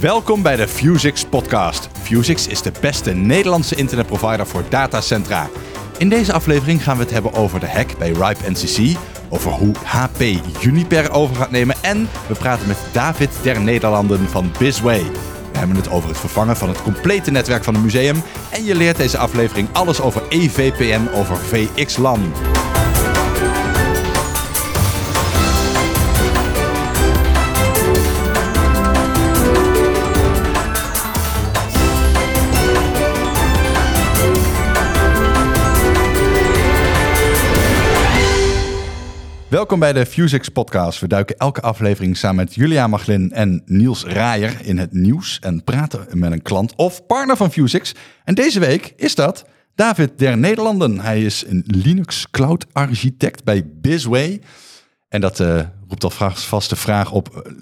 Welkom bij de Fusix podcast. Fusix is de beste Nederlandse internetprovider voor datacentra. In deze aflevering gaan we het hebben over de hack bij Ripe NCC, over hoe HP Uniper over gaat nemen en we praten met David der Nederlanden van Bizway. We hebben het over het vervangen van het complete netwerk van het museum en je leert deze aflevering alles over EVPN over VXLAN. Welkom bij de Fusix podcast. We duiken elke aflevering samen met Julia Maglin en Niels Raaier in het nieuws en praten met een klant of partner van Fusix. En deze week is dat David der Nederlanden. Hij is een Linux cloud architect bij Bizway. En dat eh, roept al vast de vraag op, eh,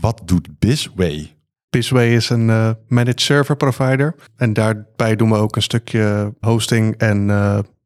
wat doet Bizway? Bizway is een eh, managed server provider. En daarbij doen we ook een stukje hosting en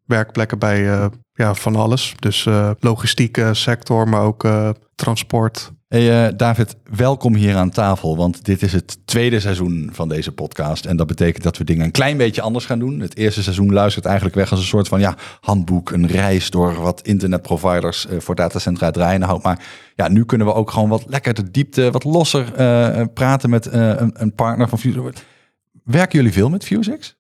werkplekken bij ja, van alles. Dus eh, logistieke sector, maar ook eh, transport. Eh, David, welkom hier aan tafel, want dit is het tweede seizoen van deze podcast. En dat betekent dat we dingen een klein beetje anders gaan doen. Het eerste seizoen luistert eigenlijk weg als een soort van ja, handboek, een reis door wat internetproviders eh, voor datacentra draaien houdt. Maar ja, nu kunnen we ook gewoon wat lekker de diepte, wat losser eh, praten met eh, een, een partner van Fusix. Werken jullie veel met Fusix?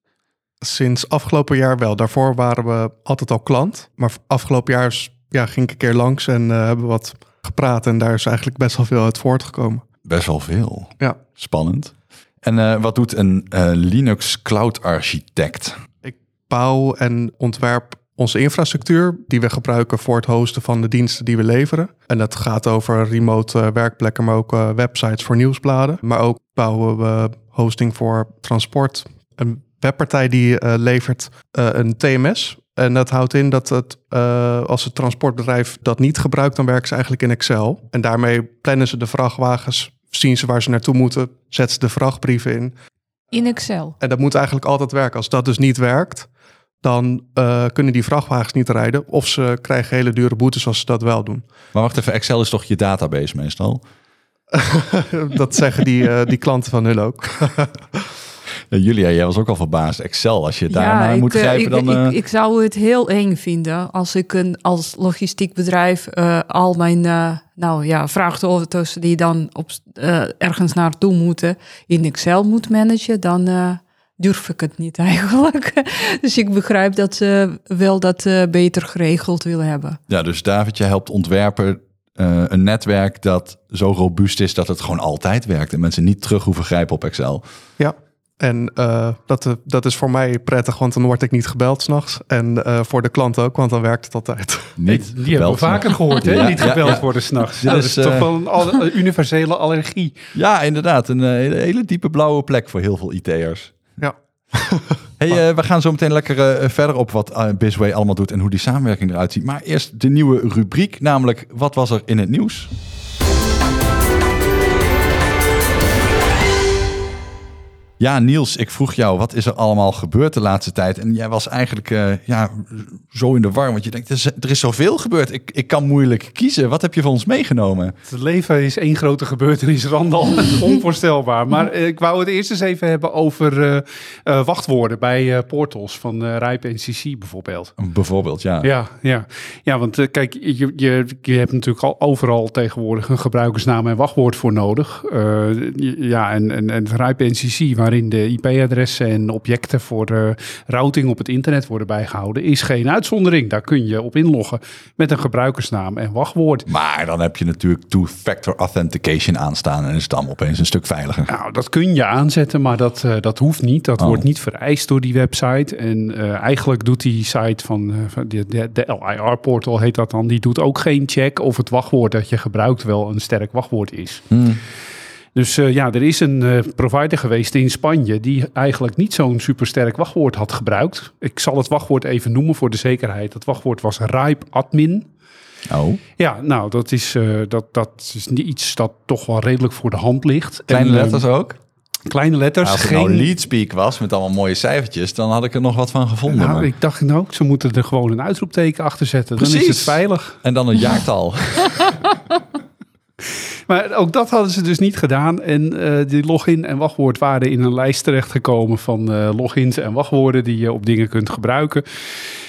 Sinds afgelopen jaar wel. Daarvoor waren we altijd al klant. Maar afgelopen jaar is- ja, ging ik een keer langs en eh, hebben we wat gepraat. En daar is eigenlijk best wel veel uit voortgekomen. Best wel veel. Ja, Spannend. En eh, wat doet een eh, Linux cloud architect? ik bouw en ontwerp onze infrastructuur die we gebruiken voor het hosten van de diensten die we leveren. En dat gaat over remote werkplekken, maar ook websites voor nieuwsbladen. Maar ook bouwen we hosting voor transport. Een webpartij die eh, levert eh, een TMS. En dat houdt in dat het, eh, als het transportbedrijf dat niet gebruikt, dan werken ze eigenlijk in Excel. En daarmee plannen ze de vrachtwagens, zien ze waar ze naartoe moeten, zetten ze de vrachtbrieven in. In Excel. En dat moet eigenlijk altijd werken. Als dat dus niet werkt, dan eh, kunnen die vrachtwagens niet rijden. Of ze krijgen hele dure boetes als ze dat wel doen. Maar wacht even, Excel is toch je database meestal? dat zeggen die, eh, die klanten van hun ook. Ja, Julia, jij was ook al verbaasd. Excel, als je daarnaar ik, moet eh, grijpen, ik, dan... eh, ik, ik zou het heel eng vinden als ik een, als logistiek bedrijf eh, al mijn uh, nou, ja, vrachtauto's die dan op, uh, ergens naartoe moeten in Excel moet managen. Dan uh, durf ik het niet eigenlijk. dus ik begrijp dat ze wel dat uh, beter geregeld willen hebben. Ja, dus David, je helpt ontwerpen uh, een netwerk dat zo robuust is dat het gewoon altijd werkt. En mensen niet terug hoeven grijpen op Excel. Ja, en uh, dat, dat is voor mij prettig, want dan word ik niet gebeld s'nachts. En uh, voor de klant ook, want dan werkt het altijd. Niet die hebben we vaker gehoord, hè? Ja, niet gebeld ja, ja. worden s'nachts. Ja, dat is uh, toch wel een, universele allergie. Ja, inderdaad. Een hele, hele diepe blauwe plek voor heel veel IT'ers. Ja. hey, we gaan zo meteen lekker verder op wat Bizway allemaal doet en hoe die samenwerking eruit ziet. Maar eerst de nieuwe rubriek, namelijk wat was er in het nieuws? Ja, Niels, ik vroeg jou, wat is er allemaal gebeurd de laatste tijd? En jij was eigenlijk uh, ja, zo in de war, want je denkt, er is, er is zoveel gebeurd. Ik, ik kan moeilijk kiezen. Wat heb je voor ons meegenomen? Het leven is één grote gebeurtenis, Randal. Onvoorstelbaar. Maar uh, ik wou het eerst eens even hebben over uh, wachtwoorden bij portals van Rijp NCC bijvoorbeeld. Bijvoorbeeld, ja. Ja, ja. ja want kijk, je, je, je hebt natuurlijk al overal tegenwoordig een gebruikersnaam en wachtwoord voor nodig. ja, en, en, en Rijp NCC, waarin de IP-adressen en objecten voor uh, routing op het internet worden bijgehouden, is geen uitzondering. Daar kun je op inloggen met een gebruikersnaam en wachtwoord. Maar dan heb je natuurlijk two-factor authentication aanstaan en is het dan opeens een stuk veiliger. Nou, dat kun je aanzetten, maar dat, uh, dat hoeft niet. Dat oh. wordt niet vereist door die website. En uh, eigenlijk doet die site van, van de, de, de LIR-portal, heet dat dan, die doet ook geen check of het wachtwoord dat je gebruikt wel een sterk wachtwoord is. Hmm. Dus uh, ja, er is een uh, provider geweest in Spanje die eigenlijk niet zo'n supersterk wachtwoord had gebruikt. Ik zal het wachtwoord even noemen voor de zekerheid. Het wachtwoord was Ripe Admin. Oh. Ja, nou, dat is, uh, dat, dat is iets dat toch wel redelijk voor de hand ligt. Kleine en, letters ook? Kleine letters. Als het geen... nou leadspeak was met allemaal mooie cijfertjes, dan had ik er nog wat van gevonden. Nou, maar... ik dacht nou, ze moeten er gewoon een uitroepteken achter zetten. Precies. Dan is het veilig. En dan een jaartal. Maar ook dat hadden ze dus niet gedaan. En eh, die login en wachtwoord waren in een lijst terechtgekomen van eh, logins en wachtwoorden die je op dingen kunt gebruiken.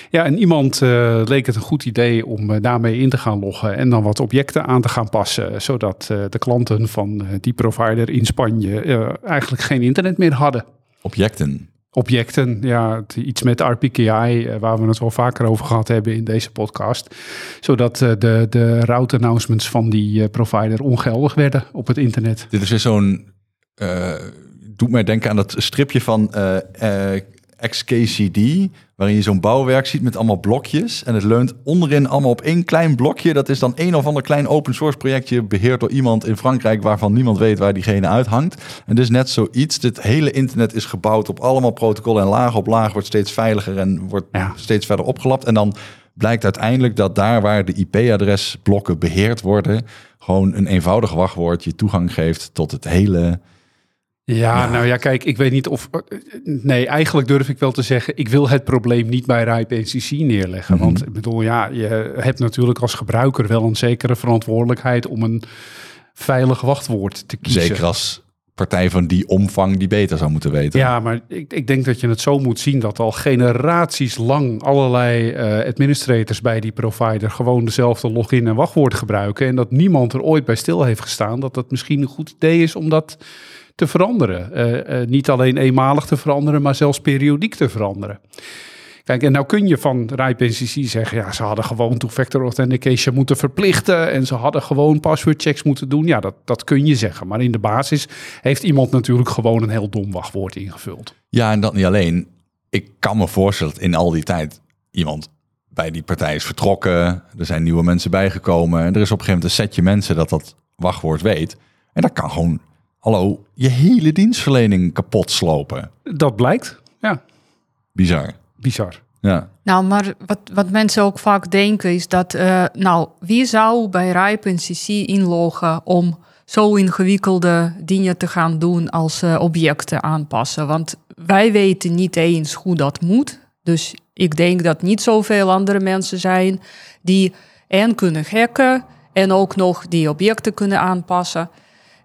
Ja, en iemand eh, leek het een goed idee om daarmee in te gaan loggen en dan wat objecten aan te gaan passen, zodat de klanten van die provider in Spanje eigenlijk geen internet meer hadden. Objecten. Objecten, ja, iets met RPKI, eh, waar we het wel vaker over gehad hebben in deze podcast. Zodat eh, de, de route announcements van die eh, provider ongeldig werden op het internet. Dit is weer zo'n... eh, doet mij denken aan dat stripje van XKCD... waarin je zo'n bouwwerk ziet met allemaal blokjes... en het leunt onderin allemaal op één klein blokje. Dat is dan een of ander klein open source projectje... beheerd door iemand in Frankrijk... waarvan niemand weet waar diegene uithangt. En dus net zoiets. Dit hele internet is gebouwd op allemaal protocollen... en laag op laag wordt steeds veiliger... en wordt Ja. steeds verder opgelapt. En dan blijkt uiteindelijk dat daar waar de IP-adresblokken beheerd worden... gewoon een eenvoudig wachtwoord je toegang geeft tot het hele... Ja, nou ja, kijk, ik weet niet of. Nee, eigenlijk durf ik wel te zeggen. Ik wil het probleem niet bij RIPE NCC neerleggen. Mhm. Want ik bedoel, ja, je hebt natuurlijk als gebruiker wel een zekere verantwoordelijkheid om een veilig wachtwoord te kiezen. Zeker als partij van die omvang die beter zou moeten weten. Ja, maar ik, ik denk dat je het zo moet zien dat al generaties lang allerlei eh, administrators bij die provider gewoon dezelfde login en wachtwoord gebruiken. En dat niemand er ooit bij stil heeft gestaan dat het misschien een goed idee is om dat te veranderen. Eh, eh, niet alleen eenmalig te veranderen, maar zelfs periodiek te veranderen. Kijk, en nou kun je van RIPE NCC zeggen, ja, ze hadden gewoon two-factor authentication moeten verplichten en ze hadden gewoon password checks moeten doen. Ja, dat, dat kun je zeggen. Maar in de basis heeft iemand natuurlijk gewoon een heel dom wachtwoord ingevuld. Ja, en dat niet alleen. Ik kan me voorstellen dat in al die tijd iemand bij die partij is vertrokken. Er zijn nieuwe mensen bijgekomen. En er is op een gegeven moment een setje mensen dat dat wachtwoord weet. En dat kan gewoon, hallo, je hele dienstverlening kapot slopen. Dat blijkt. Ja, Bizar. Bizar. Ja. Nou, maar wat, wat mensen ook vaak denken is dat, eh, nou, wie zou bij Rijp en CC inloggen om zo ingewikkelde dingen te gaan doen als eh, objecten aanpassen? Want wij weten niet eens hoe dat moet. Dus ik denk dat niet zoveel andere mensen zijn die en kunnen hacken en ook nog die objecten kunnen aanpassen.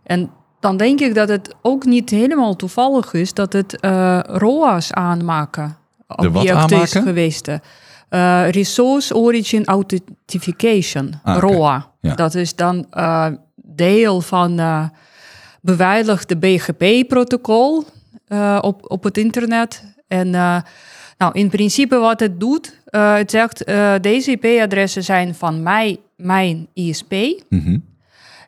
En dan denk ik dat het ook niet helemaal toevallig is dat het eh, ROA's aanmaken object is geweest. Eh, Resource Origin Authentication, Ah. ROA. Ja. Dat is dan eh, deel van beveiligde BGP-protocol op, op het internet. En nou, in principe wat het doet, het zegt deze IP-adressen zijn van mij, mijn ISP. Mhm.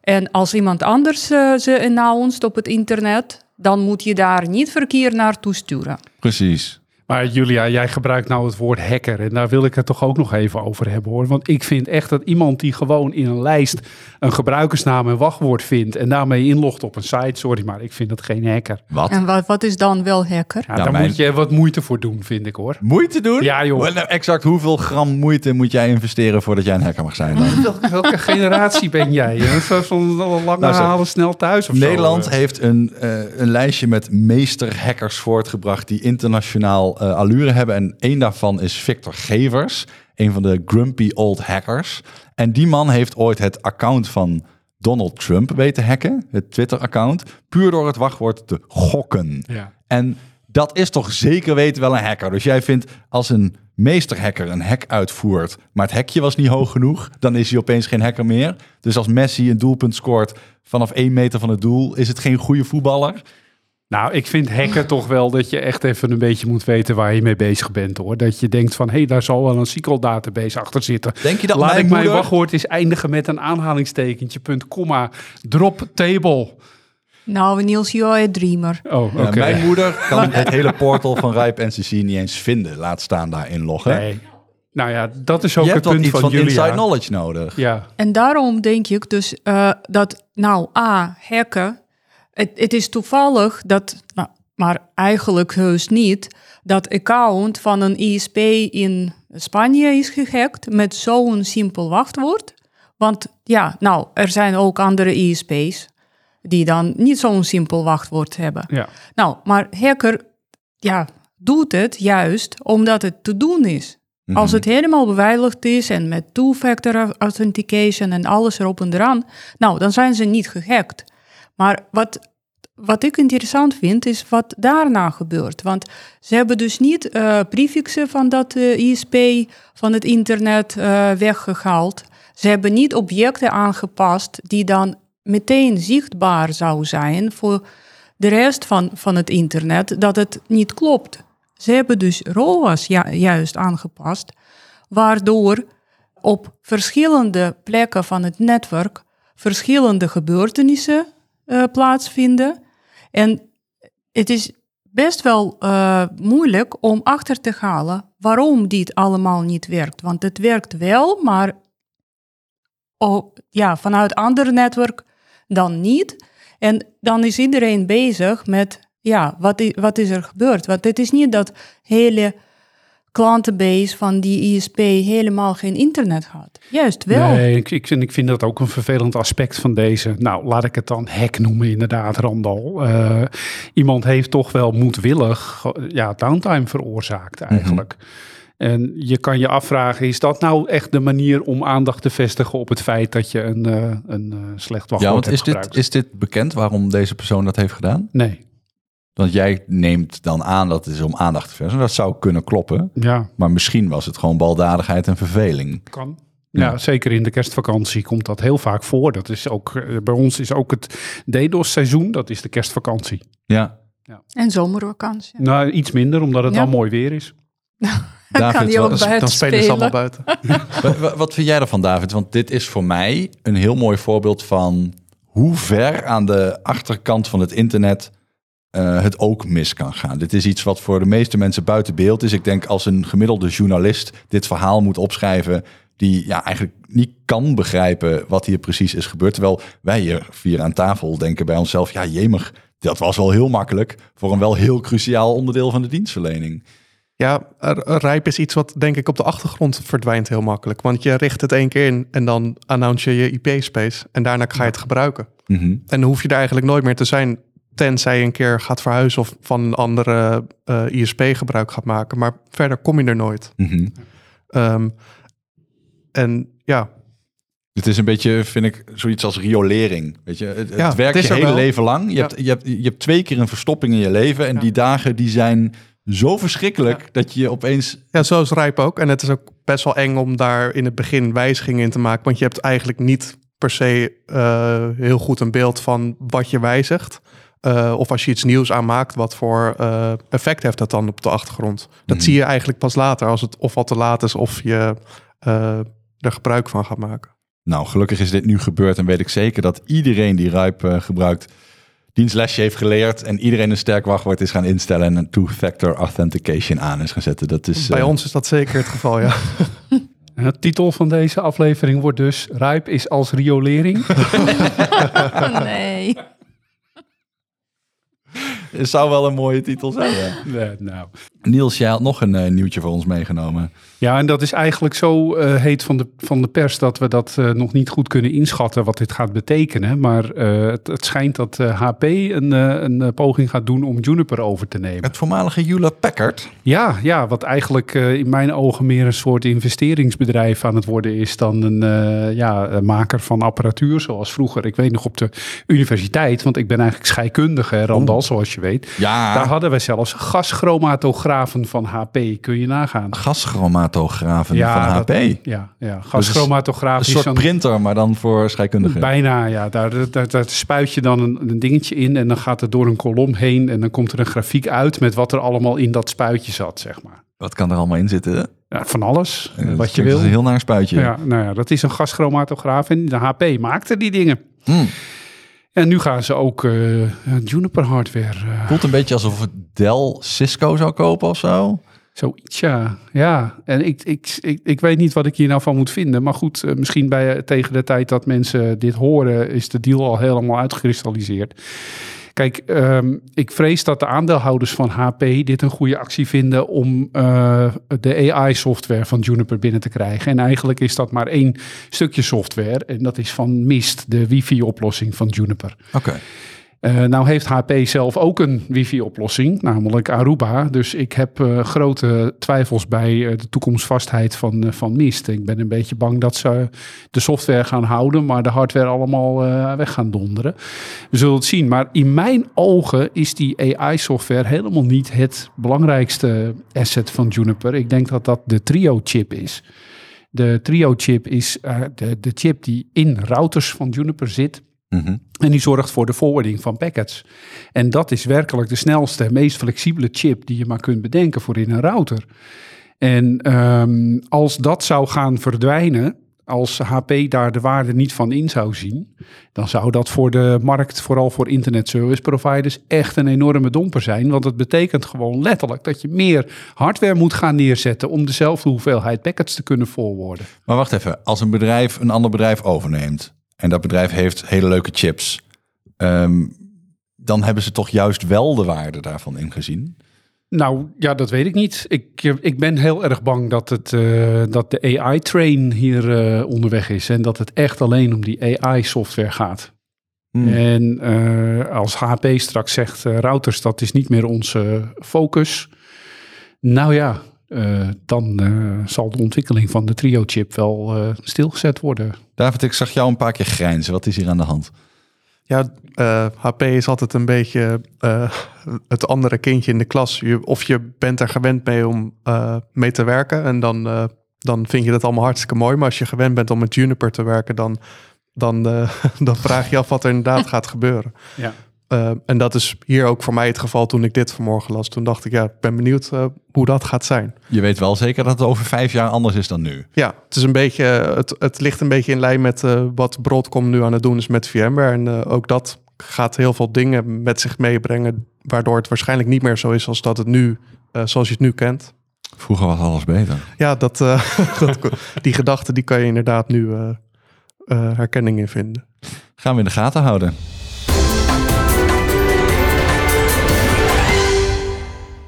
En als iemand anders ze announced op het internet, dan moet je daar niet verkeer naartoe sturen. Precies. Maar Julia, jij gebruikt nou het woord hacker. En daar wil ik het toch ook nog even over hebben hoor. Want ik vind echt dat iemand die gewoon in een lijst een gebruikersnaam en wachtwoord vindt. en daarmee inlogt op een site. Sorry, maar ik vind dat geen hacker. Wat? En wat, wat is dan wel hacker? Ja, Nou, daar mijn- moet je wat moeite voor doen, vind ik hoor. Moeite doen? Ja, joh. Wel, nou, exact hoeveel gram moeite moet jij investeren voordat jij een hacker mag zijn dan? Welke, welke generatie ben jij? Van- lange Nou, halen snel thuis of zo? Nederland heeft een, eh, een lijstje met meesterhackers voortgebracht die internationaal eh, allure hebben. En één daarvan is Victor Gevers, een van de grumpy old hackers. En die man heeft ooit het account van Donald Trump weten hacken, het Twitter-account, puur door het wachtwoord te gokken. Ja. En dat is toch zeker weten wel een hacker. Dus jij vindt als een meesterhacker een hack uitvoert, maar het hekje was niet hoog genoeg, dan is hij opeens geen hacker meer. Dus als Messi een doelpunt scoort vanaf één meter van het doel, is het geen goede voetballer. Nou, ik vind hacken toch wel dat je echt even een beetje moet weten waar je mee bezig bent hoor. Dat je denkt van, hé, hey, daar zal wel een SQL database achter zitten. Denk je dat Laat mijn ik mijn moeder- wachtwoord eens eindigen met een aanhalingstekentje, punt, komma, drop table. Nou, Niels, you're a dreamer. Oh, oké. Ja, mijn moeder kan het hele portal van Rijp NCC niet eens vinden. Laat staan daar inloggen. Nee. Nou ja, dat is ook Je het punt iets van, van inside knowledge nodig. Ja, En daarom denk ik dus eh, dat, nou, A, hacken. Het, het is toevallig dat, nou, maar eigenlijk heus niet, dat account van een ISP in Spanje is gehackt met zo'n simpel wachtwoord. Want ja, nou, er zijn ook andere ISP's die dan niet zo'n simpel wachtwoord hebben. ja. Nou, maar hacker, ja, doet het juist omdat het te doen is. Als het helemaal beveiligd is en met two-factor authentication en alles erop en eraan, nou, dan zijn ze niet gehackt. Maar wat, wat ik interessant vind, is wat daarna gebeurt. Want ze hebben dus niet eh prefixen van dat eh, ISP van het internet eh, weggehaald. Ze hebben niet objecten aangepast die dan meteen zichtbaar zou zijn voor de rest van, van het internet, dat het niet klopt. Ze hebben dus ROAS ju- juist aangepast, waardoor op verschillende plekken van het netwerk verschillende gebeurtenissen eh, plaatsvinden. En het is best wel eh, moeilijk om achter te halen waarom dit allemaal niet werkt. Want het werkt wel, maar oh, ja, vanuit ander netwerk dan niet. En dan is iedereen bezig met, ja, wat is, wat is er gebeurd? Want het is niet dat hele klantenbase van die ISP helemaal geen internet had. Juist wel. Nee, ik, ik, vind, ik vind dat ook een vervelend aspect van deze. Nou, laat ik het dan hack noemen, inderdaad, Randal. Eh, iemand heeft toch wel moedwillig eh, ja, downtime veroorzaakt eigenlijk. En je kan je afvragen, is dat nou echt de manier om aandacht te vestigen op het feit dat je een, eh, een slecht wachtwoord Ja, want hebt is dit, gebruikt? is dit bekend waarom deze persoon dat heeft gedaan? Nee, Want jij neemt dan aan dat het is om aandacht te versen. Dat zou kunnen kloppen. ja, Maar misschien was het gewoon baldadigheid en verveling. kan. Ja, zeker in de kerstvakantie komt dat heel vaak voor. Dat is ook, eh, bij ons is ook het DDoS-seizoen, dat is de kerstvakantie. Ja, En zomervakantie. Nou, iets minder, omdat het Ja. dan mooi weer is. Dan kan die ook wat, bij het Dan spelen ze allemaal buiten. wa- wa- wat vind jij ervan, David? Want dit is voor mij een heel mooi voorbeeld van hoe ver aan de achterkant van het internet eh, het ook mis kan gaan. Dit is iets wat voor de meeste mensen buiten beeld is. Ik denk als een gemiddelde journalist dit verhaal moet opschrijven, die ja, eigenlijk niet kan begrijpen wat hier precies is gebeurd. Terwijl wij hier vier aan tafel denken bij onszelf, ja jemig, dat was wel heel makkelijk voor een wel heel cruciaal onderdeel van de dienstverlening. Ja, rijp is iets wat denk ik op de achtergrond verdwijnt heel makkelijk. Want je richt het één keer in en dan announce je je IP-space. En daarna ga je het gebruiken. Mhm. En dan hoef je er eigenlijk nooit meer te zijn. Tenzij je een keer gaat verhuizen of van een andere eh, ISP gebruik gaat maken. Maar verder kom je er nooit. Mhm. Ehm, en ja, Het is een beetje, vind ik, zoiets als riolering. Weet je, het, Ja, het werkt het je hele wel. leven lang. Je, Ja. hebt, je, hebt, je hebt twee keer een verstopping in je leven. En Ja. die dagen die zijn zo verschrikkelijk dat je opeens... ja, zo is rijp ook. En het is ook best wel eng om daar in het begin wijzigingen in te maken. Want je hebt eigenlijk niet per se eh, heel goed een beeld van wat je wijzigt. Eh, of als je iets nieuws aanmaakt, wat voor eh, effect heeft dat dan op de achtergrond? Dat Mhm. zie je eigenlijk pas later, als het of al te laat is of je eh, er gebruik van gaat maken. Nou, gelukkig is dit nu gebeurd en weet ik zeker dat iedereen die Ruip eh, gebruikt... dienstlesje heeft geleerd en iedereen een sterk wachtwoord is gaan instellen... en een two-factor authentication aan is gaan zetten. Dat is, Bij ons is dat zeker het geval, ja. En de titel van deze aflevering wordt dus Rijp is als riolering. nee. Het zou wel een mooie titel zijn, ja. Nee, nou. Niels, jij had nog een eh, nieuwtje voor ons meegenomen. Ja, en dat is eigenlijk zo eh, heet van de, van de pers dat we dat eh, nog niet goed kunnen inschatten wat dit gaat betekenen. Maar eh, het, het schijnt dat eh, HP een, eh, een poging gaat doen om Juniper over te nemen. Het voormalige Hewlett Packard. Ja, ja wat eigenlijk eh, in mijn ogen meer een soort investeringsbedrijf aan het worden is dan een eh, ja, maker van apparatuur zoals vroeger. Ik weet nog op de universiteit, want ik ben eigenlijk scheikundige, Randal, zoals je weet. Ja, Daar hadden we zelfs gaschromatografen van HP, kun je nagaan. gaschromatografen van HP. dat- ja, ja. gaschromatograaf Een soort printer, maar dan voor scheikundigen. Bijna, ja. Daar, daar, daar spuit je dan een, een dingetje in en dan gaat het door een kolom heen en dan komt er een grafiek uit met wat er allemaal in dat spuitje zat, zeg maar. Wat kan er allemaal in zitten? Ja, van alles, wat je wil. Een heel naar spuitje. Ja, nou ja, dat is een gaschromatograaf en de HP maakte die dingen. Hmm. En nu gaan ze ook eh, Juniper hardware, eh, Voelt een beetje alsof het Dell Cisco zou kopen of zo. zoiets, ja. Ja, en ik, ik, ik, ik weet niet wat ik hier nou van moet vinden. Maar goed, eh, misschien bij, tegen de tijd dat mensen dit horen, is de deal al helemaal uitgekristalliseerd. Kijk, ehm, ik vrees dat de aandeelhouders van HP dit een goede actie vinden om eh, de AI-software van Juniper binnen te krijgen. En eigenlijk is dat maar één stukje software. En dat is van Mist, de wifi-oplossing van Juniper. Oké. Uh, nou heeft HP zelf ook een wifi-oplossing, namelijk Aruba. Dus ik heb uh, grote twijfels bij uh, de toekomstvastheid van, van Mist. Ik ben een beetje bang dat ze de software gaan houden, maar de hardware allemaal weg gaan donderen. We zullen het zien. Maar in mijn ogen is die AI-software helemaal niet het belangrijkste asset van Juniper. Ik denk dat dat de Trio-chip is. De Trio-chip is de, de chip die in routers van Juniper zit Mhm. En die zorgt voor de forwarding van packets. En dat is werkelijk de snelste, meest flexibele chip die je maar kunt bedenken voor in een router. En ehm, als dat zou gaan verdwijnen, als HP daar de waarde niet van in zou zien, dan zou dat voor de markt, vooral voor internet service providers, echt een enorme domper zijn. Want het betekent gewoon letterlijk dat je meer hardware moet gaan neerzetten om dezelfde hoeveelheid packets te kunnen forwarden. Maar wacht even, als een bedrijf een ander bedrijf overneemt, en dat bedrijf heeft hele leuke chips, ehm, dan hebben ze toch juist wel de waarde daarvan ingezien. Nou ja, dat weet ik niet. Ik, ik ben heel erg bang dat, het, uh, dat de AI-train hier uh, onderweg is en dat het echt alleen om die AI-software gaat. Hmm. En uh, als HP straks zegt, routers, dat is niet meer onze focus. Nou ja, uh, dan uh, zal de ontwikkeling van de trio-chip wel uh, stilgezet worden. David, ik zag jou een paar keer grijnzen. Wat is hier aan de hand? Ja, HP is altijd een beetje het andere kindje in de klas. Je, of je bent er gewend mee om mee te werken en dan, dan vind je dat allemaal hartstikke mooi. Maar als je gewend bent om met Juniper te werken, dan, dan, dan vraag je af wat er inderdaad gaat gebeuren. Ja. Uh, en dat is hier ook voor mij het geval toen ik dit vanmorgen las. Toen dacht ik, ja, ik ben benieuwd uh, hoe dat gaat zijn. Je weet wel zeker dat het over vijf jaar anders is dan nu. Ja, het, is een beetje, het, het ligt een beetje in lijn met uh, wat Broadcom nu aan het doen is met VMware. En ook dat gaat heel veel dingen met zich meebrengen, waardoor het waarschijnlijk niet meer zo is als dat het nu, zoals je het nu kent. Vroeger was alles beter. Ja, dat, dat die gedachte die kan je inderdaad nu herkenning in vinden. Gaan we in de gaten houden.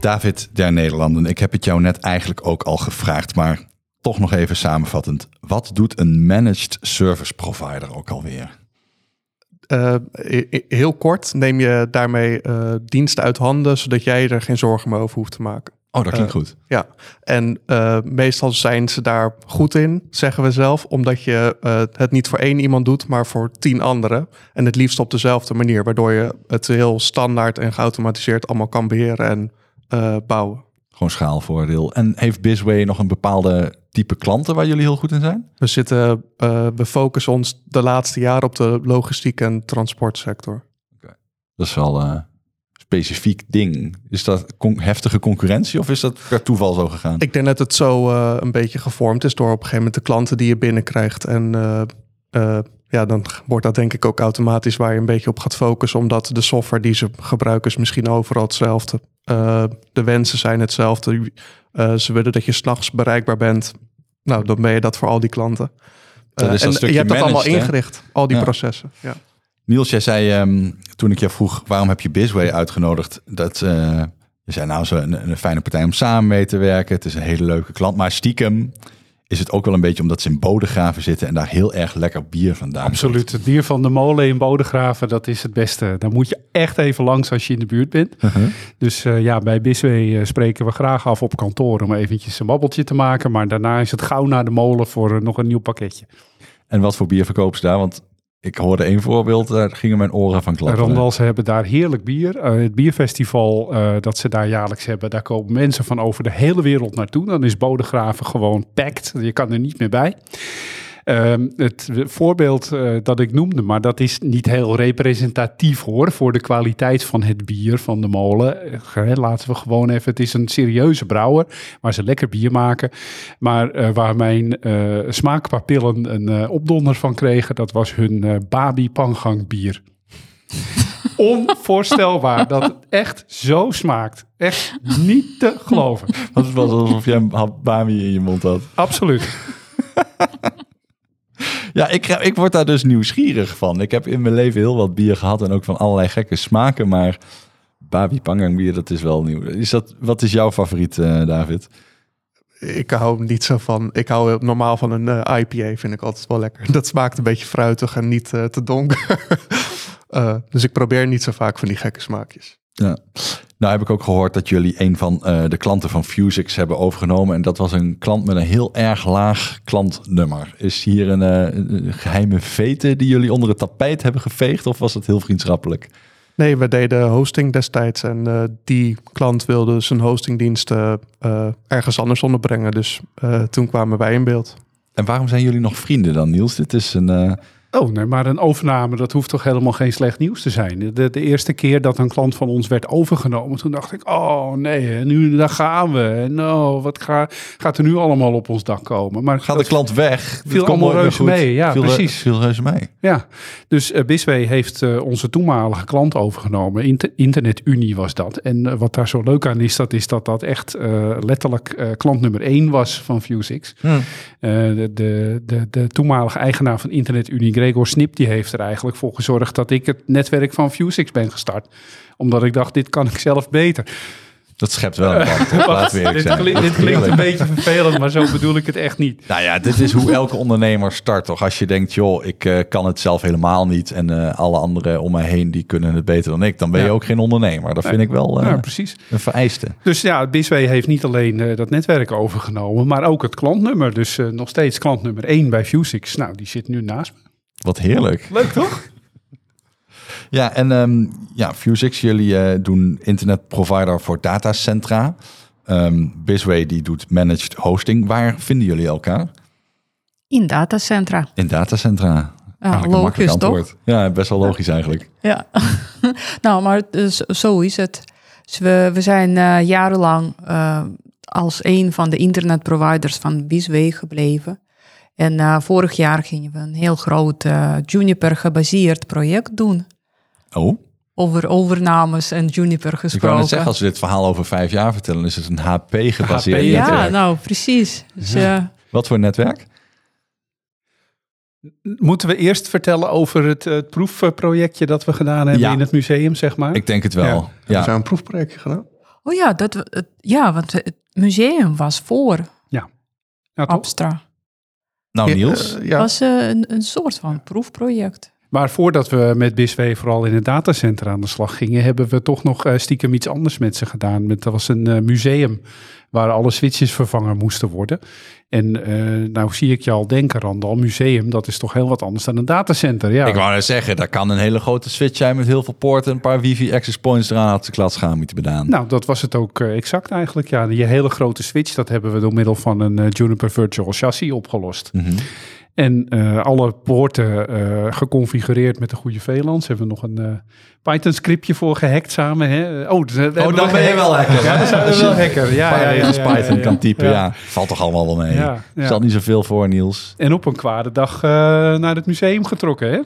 David der Nederlanden, ik heb het jou net eigenlijk ook al gevraagd, maar toch nog even samenvattend. Wat doet een managed service provider ook alweer? Uh, heel kort neem je daarmee uh, diensten uit handen, zodat jij er geen zorgen meer over hoeft te maken. Oh, dat klinkt uh, goed. Ja, en meestal zijn ze daar goed in, zeggen we zelf, omdat je het niet voor één iemand doet, maar voor tien anderen. En het liefst op dezelfde manier, waardoor je het heel standaard en geautomatiseerd allemaal kan beheren en uh, bouwen. Gewoon schaalvoordeel. En heeft Bisway nog een bepaalde type klanten waar jullie heel goed in zijn? We zitten, uh, we focussen ons de laatste jaren op de logistiek en transportsector. Okay. Dat is wel een specifiek ding. Is dat con heftige concurrentie of is dat per toeval zo gegaan? Ik denk dat het zo uh, een beetje gevormd is door op een gegeven moment de klanten die je binnenkrijgt en ja, dan wordt dat denk ik ook automatisch waar je een beetje op gaat focussen, omdat de software die ze gebruiken is misschien overal hetzelfde. Uh, de wensen zijn hetzelfde. Uh, ze willen dat je s'nachts bereikbaar bent. Nou, dan ben je dat voor al die klanten. Uh, en je hebt dat allemaal ingericht, al die processen. Ja. Niels, jij zei um, toen ik je vroeg waarom heb je Bizway uitgenodigd, dat je zei nou zo een, een fijne partij om samen mee te werken. Het is een hele leuke klant, maar stiekem is het ook wel een beetje omdat ze in Bodegraven zitten en daar heel erg lekker bier vandaan Absoluut. Het bier van de molen in Bodegraven, dat is het beste. Daar moet je echt even langs als je in de buurt bent. Uh-huh. Dus uh, ja, bij Biswee uh, spreken we graag af op kantoor om eventjes een babbeltje te maken. Maar daarna is het gauw naar de molen voor uh, nog een nieuw pakketje. En wat voor bier verkopen ze daar? Want ik hoorde één voorbeeld, daar gingen mijn oren van klappen. Rondal, ze hebben daar heerlijk bier. Uh, het bierfestival uh, dat ze daar jaarlijks hebben, daar komen mensen van over de hele wereld naartoe. Dan is Bodegraven gewoon packed. Je kan er niet meer bij. Um, het voorbeeld uh, dat ik noemde, maar dat is niet heel representatief hoor, voor de kwaliteit van het bier van de molen. Uh, laten we gewoon even, het is een serieuze brouwer, waar ze lekker bier maken. Maar uh, waar mijn smaakpapillen een opdonder van kregen, dat was hun Babi Pangang bier. Onvoorstelbaar dat het echt zo smaakt. Echt niet te geloven. Het was alsof jij een Babi in je mond had. Absoluut. Ja, ik, ik word daar dus nieuwsgierig van. Ik heb in mijn leven heel wat bier gehad en ook van allerlei gekke smaken. Maar Babi Pangang bier, dat is wel nieuw. Is dat, wat is jouw favoriet, uh, David? ik hou niet zo van. Ik hou normaal van een eh, IPA, vind ik altijd wel lekker. Dat smaakt een beetje fruitig en niet eh, te donker. Eh, dus ik probeer niet zo vaak van die gekke smaakjes. Ja. Nou heb ik ook gehoord dat jullie een van eh, de klanten van Fusix hebben overgenomen. En dat was een klant met een heel erg laag klantnummer. Is hier een, eh, geheime vete die jullie onder het tapijt hebben geveegd? Of was het heel vriendschappelijk? Nee, we deden hosting destijds en eh, die klant wilde zijn hostingdiensten ergens anders onderbrengen. Dus toen kwamen wij in beeld. En waarom zijn jullie nog vrienden dan, Niels? Dit is een... eh, Oh, nee, maar een overname, dat hoeft toch helemaal geen slecht nieuws te zijn. De, de eerste keer dat een klant van ons werd overgenomen, toen dacht ik, oh nee, nu daar gaan we. En oh, wat ga, gaat er nu allemaal op ons dak komen? Maar gaat de klant weg? viel allemaal reuze mee. Ja, Viel, precies. Viel reuze mee. Ja, dus uh, Bisway heeft eh, onze toenmalige klant overgenomen. Inter InterneTunie was dat. En eh, wat daar zo leuk aan is, dat is dat dat echt eh, letterlijk eh, klant nummer één was van Vuzix. Hm. Eh, de, de, de, de toenmalige eigenaar van InterneTunie, Gregor Snip, die heeft er eigenlijk voor gezorgd dat ik het netwerk van Vuzix ben gestart. Omdat ik dacht, dit kan ik zelf beter. Dat schept wel een dit, klinkt, dit klinkt een beetje vervelend, maar zo bedoel ik het echt niet. Nou ja, dit is hoe elke ondernemer start, toch? Als je denkt, joh, ik eh, kan het zelf helemaal niet... en eh, alle anderen om mij heen, die kunnen het beter dan ik... dan ben je ook geen ondernemer. Dat vind ik wel eh, Ja, precies. een vereiste. Dus ja, Bisway heeft niet alleen dat netwerk overgenomen, maar ook het klantnummer. Dus nog steeds klantnummer 1 bij Vuzix. Nou, die zit nu naast me. Wat heerlijk. Leuk toch? Ja, en ehm ja, Fusix, jullie eh, doen internetprovider voor datacentra. Ehm Bisway, die doet managed hosting. Waar vinden jullie elkaar? In datacentra. In datacentra. Ja, logisch makkelijk toch? antwoord. Ja, best wel logisch eigenlijk. Ja, nou, maar dus, zo is het. Dus we, we zijn eh, jarenlang als een van de internetproviders van Bisway gebleven. En eh, vorig jaar gingen we een heel groot eh, Juniper gebaseerd project doen. Oh, Over overnames en Juniper ik wou gesproken. net zeggen, als we dit verhaal over vijf jaar vertellen... is het een HP-gebaseerd HP, ja, netwerk. nou precies. Dus, eh, Wat voor netwerk? Moeten we eerst vertellen over het, het proefprojectje dat we gedaan hebben Ja. in het museum, zeg maar? Ik denk het wel. We Ja. zijn een proefprojectje gedaan. oh ja, dat, we- het, ja, want het museum was voor ja, toch? Abstra. Nou, Niels. Ja, eh, ja. was eh, een, een soort van proefproject. Maar voordat we met Bisway vooral in het datacenter aan de slag gingen, hebben we toch nog eh, stiekem iets anders met ze gedaan. Met, dat was een eh, museum waar alle switches vervangen moesten worden. En eh, nou zie ik je al denken, Randal, museum, dat is toch heel wat anders dan een datacenter. Ja, Ik wou net zeggen, daar kan een hele grote switch zijn met heel veel poorten... en een paar wifi access points eraan had de klats gaan moeten bedaan. Nou, dat was het ook exact eigenlijk. Ja, die hele grote switch, dat hebben we door middel van een Juniper Virtual Chassis opgelost. Mhm. En eh, alle poorten eh, geconfigureerd met de goede VLANs. Hebben we nog een eh, Python scriptje voor gehackt samen. Hè? Oh, dus, eh, we hebben dan we ben je wel hacker. Ja, dan zijn we wel hacker. Ja, ja, ja, Als ja, Python ja, kan ja. typen, ja. Ja. Valt toch allemaal wel mee. Ja, ja. Stel niet zoveel voor, Niels. En op een kwade dag eh, naar het museum getrokken. Hè?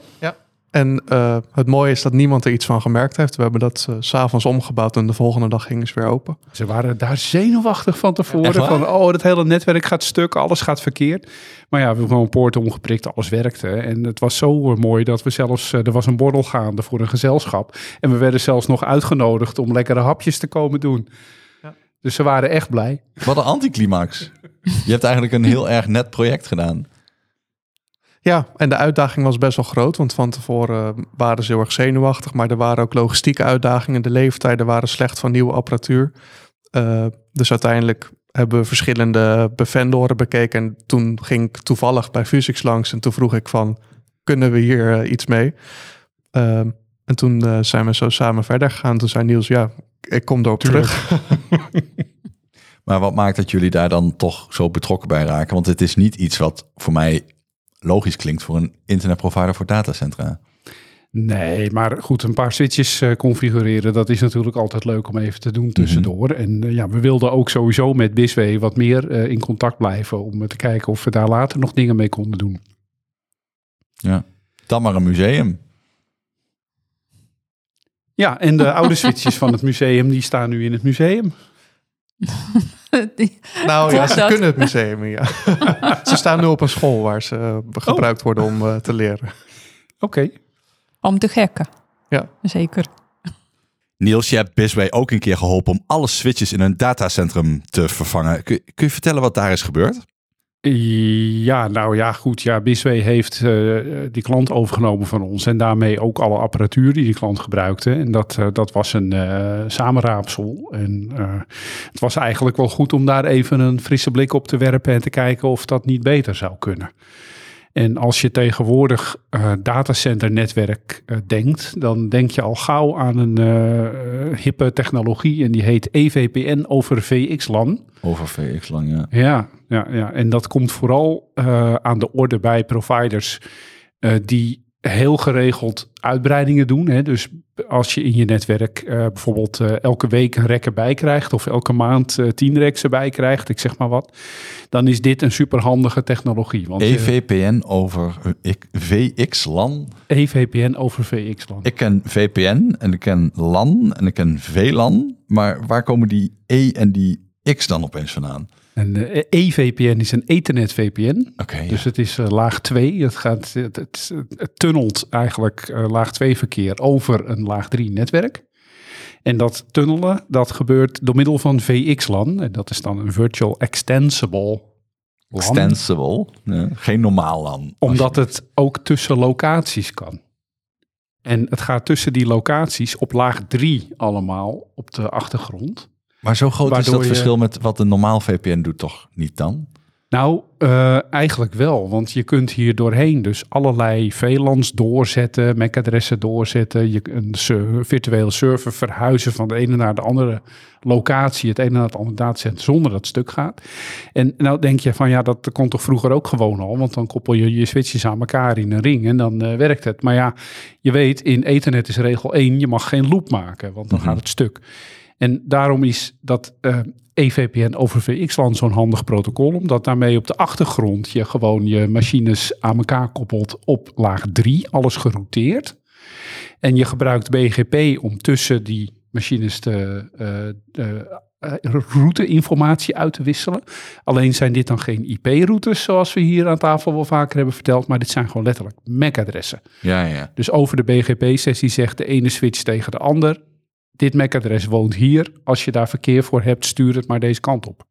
En eh, het mooie is dat niemand er iets van gemerkt heeft. We hebben dat s s'avonds omgebouwd en de volgende dag gingen ze weer open. Ze waren daar zenuwachtig van tevoren. Van, oh, dat hele netwerk gaat stuk, alles gaat verkeerd. Maar ja, we hebben gewoon poorten omgeprikt, alles werkte. En het was zo eh, mooi dat we zelfs, eh, er was een borrel gaande voor een gezelschap. En we werden zelfs nog uitgenodigd om lekkere hapjes te komen doen. Ja. Dus ze waren echt blij. Wat een anticlimax. Je hebt eigenlijk een heel erg net project gedaan. Ja, en de uitdaging was best wel groot, want van tevoren eh, waren ze heel erg zenuwachtig, maar er waren ook logistieke uitdagingen. De leeftijden waren slecht van nieuwe apparatuur. Eh, dus uiteindelijk hebben we verschillende bevendoren bekeken. En toen ging ik toevallig bij Fusix langs en toen vroeg ik van, kunnen we hier eh, iets mee? Ehm, en toen zijn we zo samen verder gegaan. Toen zei Niels, ja, ik kom erop terug. Maar wat maakt dat jullie daar dan toch zo betrokken bij raken? Want het is niet iets wat voor mij logisch klinkt voor een internetprovider voor datacentra. Nee, maar goed, een paar switches eh, configureren, dat is natuurlijk altijd leuk om even te doen tussendoor. En eh, ja, we wilden ook sowieso met Bisway wat meer eh, in contact blijven om te kijken of we daar later nog dingen mee konden doen. Ja. Dan maar een museum. Ja, en de oude switches van het museum, die staan nu in het museum. Die- Nou ja, ze dat? kunnen het museum, ja. ze staan nu op een school waar ze eh, gebruikt worden om eh, te leren. Oké. Om te gekken. Ja. Zeker. Niels, je hebt Bisway ook een keer geholpen om alle switches in een datacentrum te vervangen. Kun, kun je vertellen wat daar is gebeurd? Ja, nou ja, goed. Ja, Bisway heeft uh, die klant overgenomen van ons en daarmee ook alle apparatuur die die klant gebruikte. En dat, uh, dat was een uh, samenraapsel. En het was eigenlijk wel goed om daar even een frisse blik op te werpen en te kijken of dat niet beter zou kunnen. En als je tegenwoordig uh, datacenternetwerk uh, denkt, dan denk je al gauw aan een uh, hippe technologie en die heet EVPN over VXLAN. Over VXLAN, ja. Ja, ja, ja. en dat komt vooral aan de orde bij providers die heel geregeld uitbreidingen doen. Hè? Dus als je in je netwerk uh, bijvoorbeeld uh, elke week een rek erbij krijgt of elke maand uh, tien reks erbij krijgt, ik zeg maar wat, dan is dit een superhandige technologie. Want, EVPN over VXLAN? EVPN over VXLAN. Ik ken VPN en ik ken LAN en ik ken VLAN, maar waar komen die E en die X dan opeens vandaan? Een EVPN is een Ethernet VPN. Okay, dus het is uh, laag 2. Het, gaat, het, het, het tunnelt eigenlijk uh, laag 2 verkeer over een laag 3 netwerk. En dat tunnelen, dat gebeurt door middel van VXLAN. En dat is dan een Virtual Extensible LAN. Extensible? Ja, geen normaal LAN. Omdat het ook tussen locaties kan. En het gaat tussen die locaties op laag 3 allemaal op de achtergrond. Maar zo groot is dat je... verschil met wat een normaal VPN doet toch niet dan? Nou, uh, eigenlijk wel, want je kunt hier doorheen dus allerlei VLANs doorzetten, MAC-adressen doorzetten, je een server, virtuele server verhuizen van de ene naar de andere locatie, het ene naar het andere datacenter, zonder dat het stuk gaat. En nou denk je van ja, dat kon toch vroeger ook gewoon al, want dan koppel je je switches aan elkaar in een ring en dan uh, werkt het. Maar ja, je weet, in Ethernet is regel 1, je mag geen loop maken, want dan mm -hmm. gaat het stuk. En daarom is dat uh, EVPN over VXLAN zo'n handig protocol, omdat daarmee op de achtergrond je gewoon je machines aan elkaar koppelt op laag 3, alles gerouteerd. En je gebruikt BGP om tussen die machines de uh, uh, routeinformatie uit te wisselen. Alleen zijn dit dan geen IP-routes, zoals we hier aan tafel wel vaker hebben verteld, maar dit zijn gewoon letterlijk MAC-adressen. Ja, ja. Dus over de BGP-sessie zegt de ene switch tegen de ander, dit MAC-adres woont hier. Als je daar verkeer voor hebt, stuur het maar deze kant op.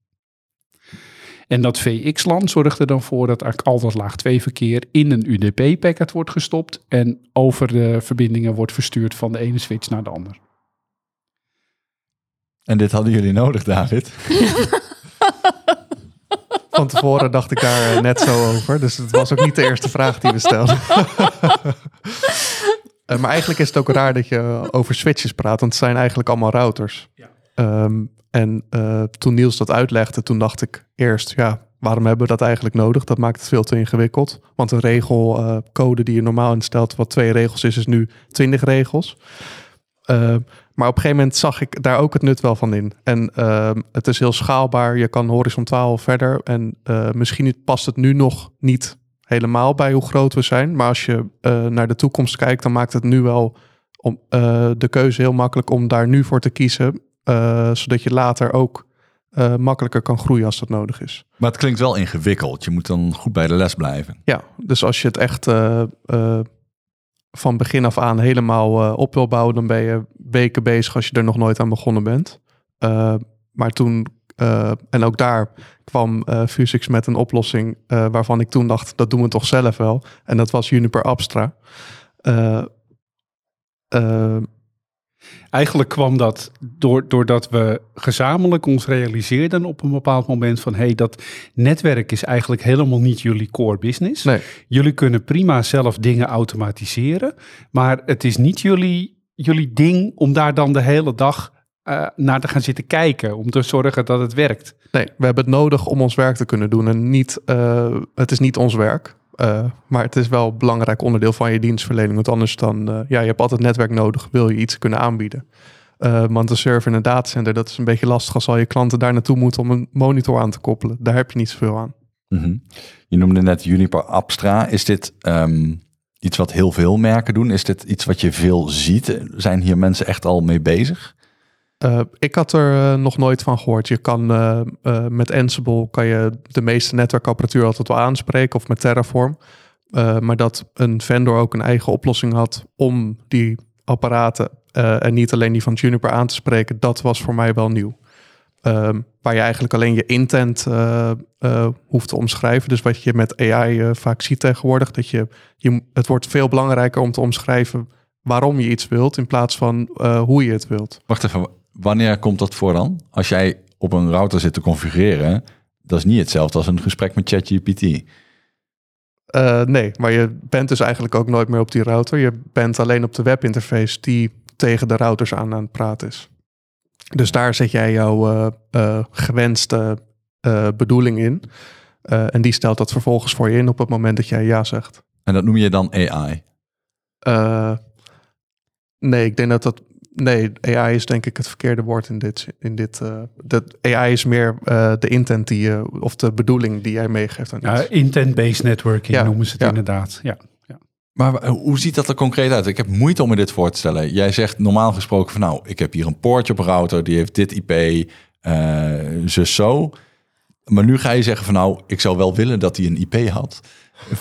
En dat VX-LAN zorgt er dan voor dat eigenlijk al dat laag 2 verkeer in een UDP-packet wordt gestopt en over de verbindingen wordt verstuurd van de ene switch naar de ander. En dit hadden jullie nodig, David? Van tevoren dacht ik daar net zo over. Dus het was ook niet de eerste vraag die we stelden. Uh, maar eigenlijk is het ook raar dat je over switches praat, want het zijn eigenlijk allemaal routers. Ja. Um, en uh, toen Niels dat uitlegde, toen dacht ik eerst, ja, waarom hebben we dat eigenlijk nodig? Dat maakt het veel te ingewikkeld. Want een regelcode uh, die je normaal instelt, wat twee regels is, is nu twintig regels. maar op een gegeven moment zag ik daar ook het nut wel van in. En ehm, het is heel schaalbaar, je kan horizontaal verder. En misschien past het nu nog niet helemaal bij hoe groot we zijn. Maar als je uh, naar de toekomst kijkt, dan maakt het nu wel om, uh, de keuze heel makkelijk om daar nu voor te kiezen. Uh, zodat je later ook makkelijker kan groeien als dat nodig is. Maar het klinkt wel ingewikkeld. Je moet dan goed bij de les blijven. Ja, dus als je het echt van begin af aan helemaal op wil bouwen, dan ben je weken bezig als je er nog nooit aan begonnen bent. maar toen uh, en ook daar kwam uh, Fusix met een oplossing uh, waarvan ik toen dacht, dat doen we toch zelf wel. En dat was Juniper Abstra. Eigenlijk kwam dat door, doordat we gezamenlijk ons realiseerden op een bepaald moment van hé, hey, dat netwerk is eigenlijk helemaal niet jullie core business. Nee. Jullie kunnen prima zelf dingen automatiseren, maar het is niet jullie, jullie ding om daar dan de hele dag uh, naar te gaan zitten kijken om te zorgen dat het werkt. Nee, we hebben het nodig om ons werk te kunnen doen en niet, uh, het is niet ons werk. Uh, maar het is wel een belangrijk onderdeel van je dienstverlening. Want anders dan, ja, je hebt altijd netwerk nodig, wil je iets kunnen aanbieden. want de server in een datacenter, dat is een beetje lastig als al je klanten daar naartoe moeten om een monitor aan te koppelen. Daar heb je niet zoveel aan. Mm -hmm. Je noemde net Juniper Abstra. Is dit um, iets wat heel veel merken doen? Is dit iets wat je veel ziet? Zijn hier mensen echt al mee bezig? Uh, ik had er uh, nog nooit van gehoord. Je kan uh, met Ansible kan je de meeste netwerkapparatuur altijd wel aanspreken of met Terraform. maar dat een vendor ook een eigen oplossing had om die apparaten eh, en niet alleen die van Juniper aan te spreken, dat was voor mij wel nieuw. Ehm, waar je eigenlijk alleen je intent eh, eh, hoeft te omschrijven. Dus wat je met AI eh, vaak ziet tegenwoordig, dat je, je, het wordt veel belangrijker om te omschrijven waarom je iets wilt, in plaats van eh, hoe je het wilt. Wacht even, wanneer komt dat voor dan? Als jij op een router zit te configureren, dat is niet hetzelfde als een gesprek met ChatGPT. Eh, nee, maar je bent dus eigenlijk ook nooit meer op die router. Je bent alleen op de webinterface die tegen de routers aan aan het praten is. Dus daar zet jij jouw eh, eh, gewenste bedoeling in. En die stelt dat vervolgens voor je in op het moment dat jij ja zegt. En dat noem je dan AI. Nee, ik denk dat dat. Nee, AI is denk ik het verkeerde woord in dit. In dit eh, dat AI is meer eh, de intent die je. of de bedoeling die jij meegeeft aan Ja, iets. intent-based networking Ja, noemen ze het ja. inderdaad. Ja. Maar wa- hoe ziet dat er concreet uit? Ik heb moeite om me dit voor te stellen. Jij zegt normaal gesproken van nou, ik heb hier een poortje op een router, die heeft dit IP, eh zus zo. Maar nu ga je zeggen van nou, ik zou wel willen dat hij een IP had.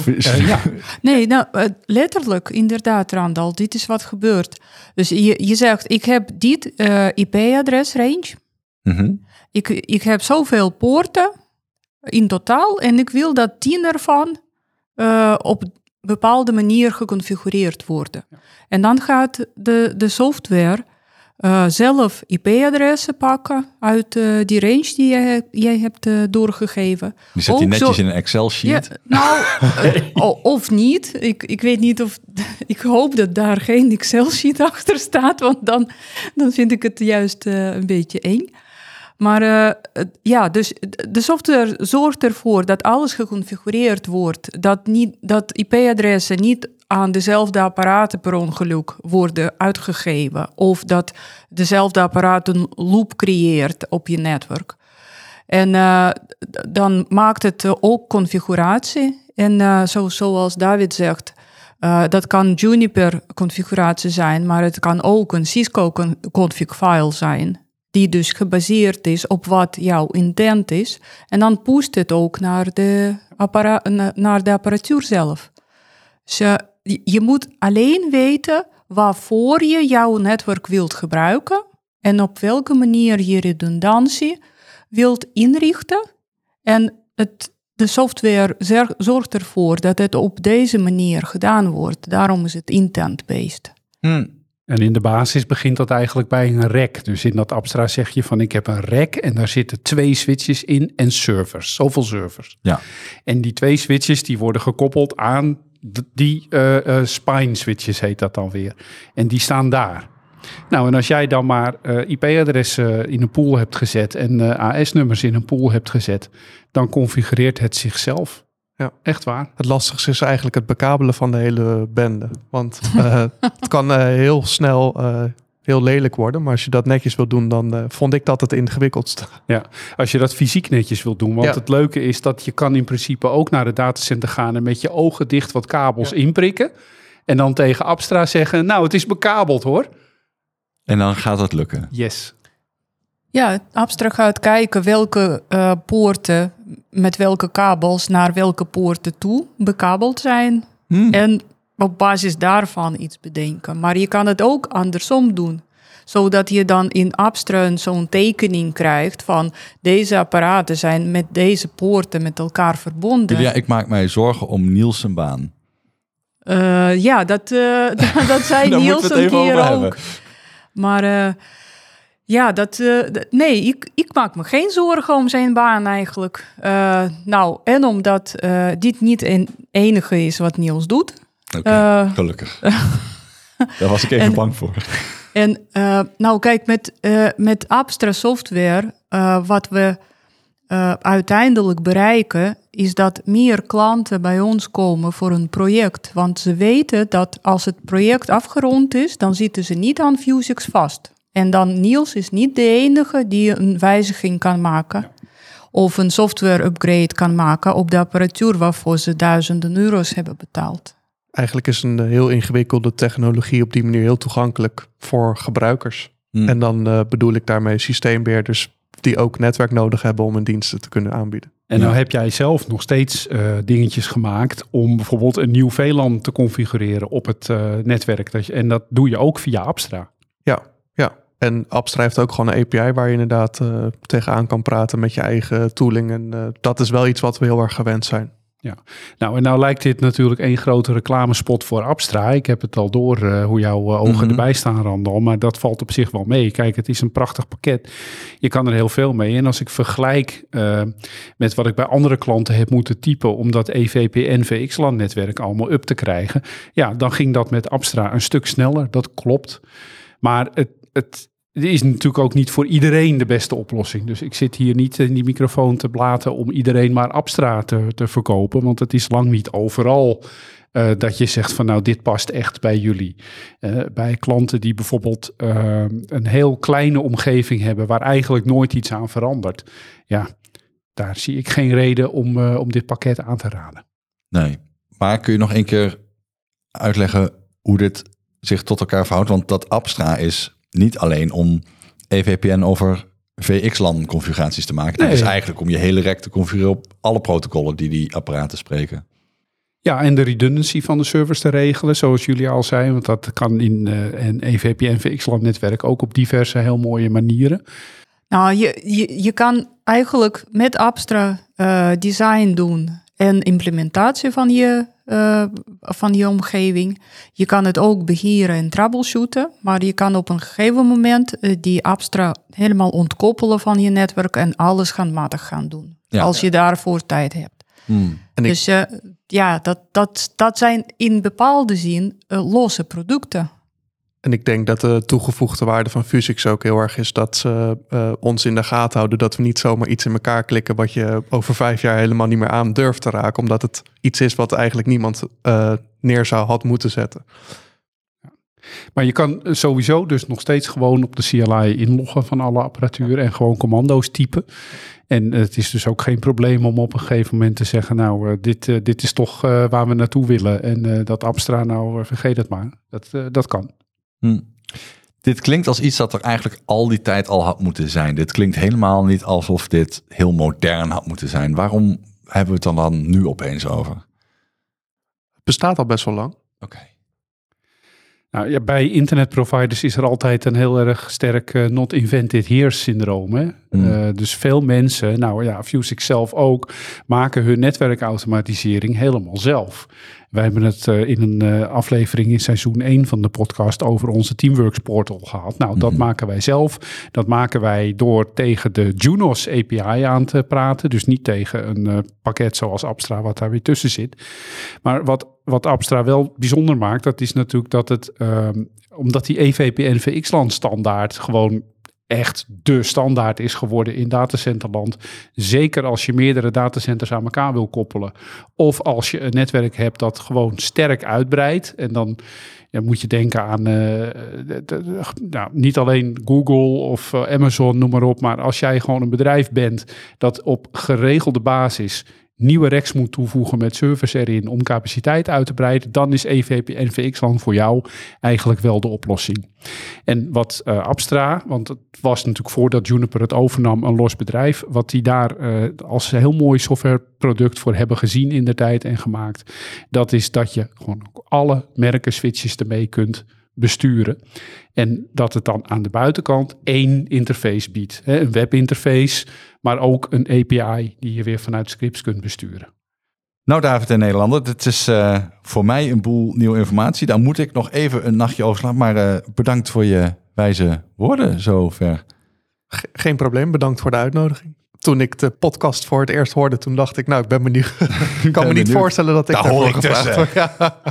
Eh, ja. Nee, nou, eh, letterlijk, inderdaad, Randal. Dit is wat gebeurt. Dus je, je zegt, ik heb dit eh, IP-adresrange. Mhm. Ik, ik heb zoveel poorten in totaal. En ik wil dat tien ervan eh, op bepaalde manier geconfigureerd worden. En dan gaat de, de software eh, zelf IP-adressen pakken uit eh, die range die jij, jij hebt eh, doorgegeven. Die zet hij Ook netjes zo- in een Excel-sheet. Ja, nou, of niet. Ik, ik weet niet of. Ik hoop dat daar geen Excel-sheet achter staat, want dan, dan vind ik het juist een beetje eng. Maar ja, dus de software zorgt ervoor dat alles geconfigureerd wordt. Dat, niet, dat IP-adressen niet aan dezelfde apparaten per ongeluk worden uitgegeven. Of dat dezelfde apparaat een loop creëert op je netwerk. En eh, dan maakt het eh, ook configuratie. En eh, zo, zoals David zegt, dat kan Juniper configuratie zijn, maar het kan ook een Cisco con- config file zijn. Die dus gebaseerd is op wat jouw intent is. En dan pusht het ook naar de, naar de apparatuur zelf. Je- moet alleen weten waarvoor je jouw netwerk wilt gebruiken en op welke manier je redundantie wilt inrichten. En het, de software zer- zorgt ervoor dat het op deze manier gedaan wordt. Daarom is het intent-based. Hm. En in de basis begint dat eigenlijk bij een rack. Dus in dat Abstra zeg je van ik heb een rack en daar zitten twee switches in en servers. Zoveel servers. Ja. En die twee switches die worden gekoppeld aan die eh, spine switches heet dat dan weer. En die staan daar. Nou, en als jij dan maar eh, IP-adressen in een pool hebt gezet en AS-nummers in een pool hebt gezet, dan configureert het zichzelf. Ja. Echt waar. Het lastigste is eigenlijk het bekabelen van de hele bende. Want het kan heel snel heel lelijk worden. Maar als je dat netjes wil doen, dan eh, vond ik dat het ingewikkeldste. Als je dat fysiek netjes wilt doen. Want Ja. het leuke is dat je kan in principe ook naar de datacenter gaan en met je ogen dicht wat kabels inprikken. En dan tegen Abstra zeggen, nou het is bekabeld hoor. En dan gaat het lukken. Yes. Ja, Abstra gaat kijken welke eh, poorten met welke kabels naar welke poorten toe bekabeld zijn. Hm. En op basis daarvan iets bedenken. Maar je kan het ook andersom doen. Zodat je dan in Abstra een zo'n tekening krijgt van deze apparaten zijn met deze poorten met elkaar verbonden. Julia, ik maak mij zorgen om Niels zijn baan. Eh, ja, dat, eh, dat zei Daar Niels een keer ook. Maar eh, ja, dat, nee, ik, ik maak me geen zorgen om zijn baan eigenlijk. Nou, en omdat dit niet het enige is wat Niels doet. Oké, Eh, gelukkig. Daar was ik even en- bang voor. En eh, nou, kijk, met, eh, met Abstra software, wat we uiteindelijk bereiken, is dat meer klanten bij ons komen voor een project. Want ze weten dat als het project afgerond is, dan zitten ze niet aan Vuzix vast. En dan Niels is niet de enige die een wijziging kan maken. Of een software upgrade kan maken op de apparatuur waarvoor ze duizenden euro's hebben betaald. Eigenlijk is een eh, heel ingewikkelde technologie op die manier heel toegankelijk voor gebruikers. Hm. En dan eh, bedoel ik daarmee systeembeheerders die ook netwerk nodig hebben om hun diensten te kunnen aanbieden. En nou Ja. heb jij zelf nog steeds eh, dingetjes gemaakt om bijvoorbeeld een nieuw VLAN te configureren op het eh, netwerk. Dat je, en dat doe je ook via Abstra. Ja, ja. En Abstra heeft ook gewoon een API waar je inderdaad uh, tegenaan kan praten met je eigen tooling. En uh, dat is wel iets wat we heel erg gewend zijn. Ja, nou en nou lijkt dit natuurlijk één grote reclamespot voor Abstra. Ik heb het al door uh, hoe jouw ogen mm -hmm. erbij staan, Randal. Maar dat valt op zich wel mee. Kijk, het is een prachtig pakket. Je kan er heel veel mee. En als ik vergelijk uh, met wat ik bij andere klanten heb moeten typen... om dat EVPN VXLAN-netwerk allemaal up te krijgen... ja, dan ging dat met Abstra een stuk sneller. Dat klopt. Maar het, het is natuurlijk ook niet voor iedereen de beste oplossing. Dus ik zit hier niet in die microfoon te blaten om iedereen maar Abstra te, verkopen. Want het is lang niet overal uh, dat je zegt van nou dit past echt bij jullie. Uh, bij klanten die bijvoorbeeld uh, een heel kleine omgeving hebben waar eigenlijk nooit iets aan verandert. Ja, daar zie ik geen reden om, om dit pakket aan te raden. Nee, maar kun je nog een keer uitleggen hoe dit zich tot elkaar verhoudt? Want dat Abstra is niet alleen om EVPN over VXLAN-configuraties te maken. Nee. Het is eigenlijk om je hele rek te configureren op alle protocollen die die apparaten spreken. Ja, en de redundancy van de servers te regelen, zoals jullie al zeiden. Want dat kan in uh, een EVPN VXLAN-netwerk ook op diverse heel mooie manieren. Nou, je, je, je kan eigenlijk met Abstra uh, design doen en implementatie van je, uh, van je omgeving. Je kan het ook beheren en troubleshooten, maar je kan op een gegeven moment uh, die Abstra helemaal ontkoppelen van je netwerk en alles handmatig gaan doen. Ja. Als je daarvoor tijd hebt. Hmm. Dus uh, ja, dat, dat, dat zijn in bepaalde zin losse producten. En ik denk dat de toegevoegde waarde van Fusix ook heel erg is dat ze uh, ons in de gaten houden. Dat we niet zomaar iets in elkaar klikken wat je over vijf jaar helemaal niet meer aan durft te raken. Omdat het iets is wat eigenlijk niemand uh, neer zou had moeten zetten. Maar je kan sowieso dus nog steeds gewoon op de CLI inloggen van alle apparatuur en gewoon commando's typen. En het is dus ook geen probleem om op een gegeven moment te zeggen, nou, uh, dit, dit is toch waar we naartoe willen. En dat Abstra, nou, vergeet het maar. Dat, dat kan. Hm. Dit klinkt als iets dat er eigenlijk al die tijd al had moeten zijn. Dit klinkt helemaal niet alsof dit heel modern had moeten zijn. Waarom hebben we het dan, dan nu opeens over? Het bestaat al best wel lang. Oké. Okay. Nou, ja, bij internetproviders is er altijd een heel erg sterk uh, not invented here syndroom. Hè? Mm. Uh, dus veel mensen, nou ja, Fusix zelf ook, maken hun netwerkautomatisering helemaal zelf. Wij hebben het uh, in een uh, aflevering in seizoen 1 van de podcast over onze Teamworks portal gehad. Nou, dat mm -hmm. maken wij zelf. Dat maken wij door tegen de Junos API aan te praten. Dus niet tegen een pakket zoals Abstra, wat daar weer tussen zit. Maar wat, wat Abstra wel bijzonder maakt, dat is natuurlijk dat het, omdat die E EVPN VXLAN standaard gewoon echt de standaard is geworden in datacenterland. Zeker als je meerdere datacenters aan elkaar wil koppelen. Of als je een netwerk hebt dat gewoon sterk uitbreidt. En dan ja, moet je denken aan de, nou, niet alleen Google of uh, Amazon, noem maar op. Maar als jij gewoon een bedrijf bent dat op geregelde basis nieuwe racks moet toevoegen met servers erin om capaciteit uit te breiden, dan is E EVPN VXLAN voor jou eigenlijk wel de oplossing. En wat uh, Abstra, want het was natuurlijk voordat Juniper het overnam een los bedrijf, wat die daar uh, als heel mooi softwareproduct voor hebben gezien in de tijd en gemaakt, dat is dat je gewoon alle merken switches ermee kunt besturen. En dat het dan aan de buitenkant één interface biedt. Hè, een webinterface, maar ook een API die je weer vanuit scripts kunt besturen. Nou, David en Nederlander, dit is uh, voor mij een boel nieuwe informatie. Daar moet ik nog even een nachtje over slaan. Maar uh, bedankt voor je wijze woorden zover. Ge geen probleem, bedankt voor de uitnodiging. Toen ik de podcast voor het eerst hoorde, toen dacht ik, nou, ik ben benieuwd. ik kan me niet voorstellen dat ik daar hoor ik gevraagd word. Ja.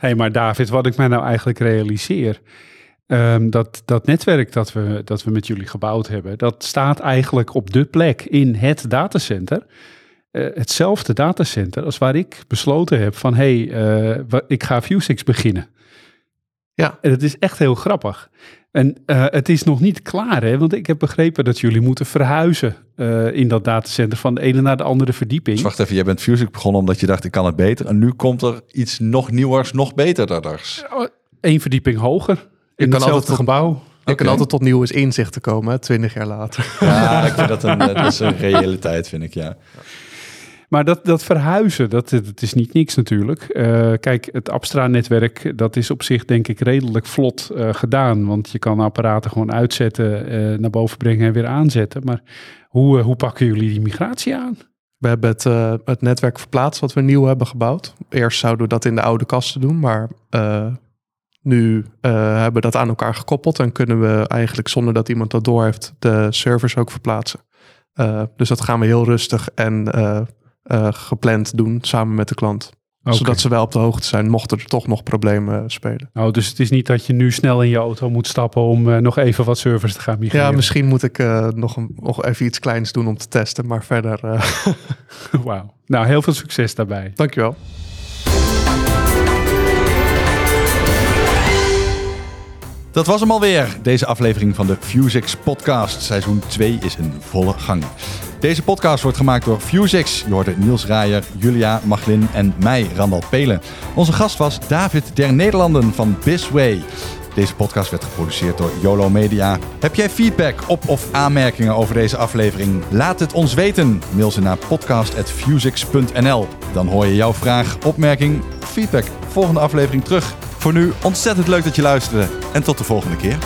Hey, maar David, wat ik mij nou eigenlijk realiseer. Um, dat, dat netwerk dat we, dat we met jullie gebouwd hebben, dat staat eigenlijk op de plek in het datacenter. Uh, hetzelfde datacenter als waar ik besloten heb van hé, hey, uh, ik ga Fusix beginnen. Ja. En het is echt heel grappig. En uh, het is nog niet klaar, hè? want ik heb begrepen dat jullie moeten verhuizen uh, in dat datacenter van de ene naar de andere verdieping. Dus wacht even, jij bent Fusix begonnen omdat je dacht ik kan het beter. En nu komt er iets nog nieuwers, nog beterders. Eén verdieping hoger in hetzelfde gebouw. Je okay. kan altijd tot nieuwe inzichten komen, twintig jaar later. Ja, ik vind dat een, dat is een realiteit, vind ik, ja. Maar dat, dat verhuizen, dat, is niet niks natuurlijk. Eh, kijk, het Abstra-netwerk, dat is op zich denk ik redelijk vlot uh, gedaan. Want je kan apparaten gewoon uitzetten, uh, naar boven brengen en weer aanzetten. Maar hoe, hoe pakken jullie die migratie aan? We hebben het, het netwerk verplaatst wat we nieuw hebben gebouwd. Eerst zouden we dat in de oude kasten doen, maar nu hebben we dat aan elkaar gekoppeld en kunnen we eigenlijk zonder dat iemand dat door heeft de servers ook verplaatsen. Dus dat gaan we heel rustig en gepland doen samen met de klant. Okay. Zodat ze wel op de hoogte zijn, mochten er toch nog problemen spelen. Oh, dus het is niet dat je nu snel in je auto moet stappen om nog even wat servers te gaan migreren? Ja, misschien moet ik nog, een, nog even iets kleins doen om te testen, maar verder... Wauw. Nou, heel veel succes daarbij. Dankjewel. Dat was hem alweer, deze aflevering van de Fusix podcast. Seizoen 2 is in volle gang. Deze podcast wordt gemaakt door Fusix. Je hoorde Niels Raaier, Julia Maglin en mij, Randal Pelen. Onze gast was David der Nederlanden van Bisway. Deze podcast werd geproduceerd door YOLO Media. Heb jij feedback op of aanmerkingen over deze aflevering? Laat het ons weten. Mail ze naar podcast.fusix.nl. Dan hoor je jouw vraag, opmerking, feedback volgende aflevering terug. Voor nu ontzettend leuk dat je luisterde en tot de volgende keer.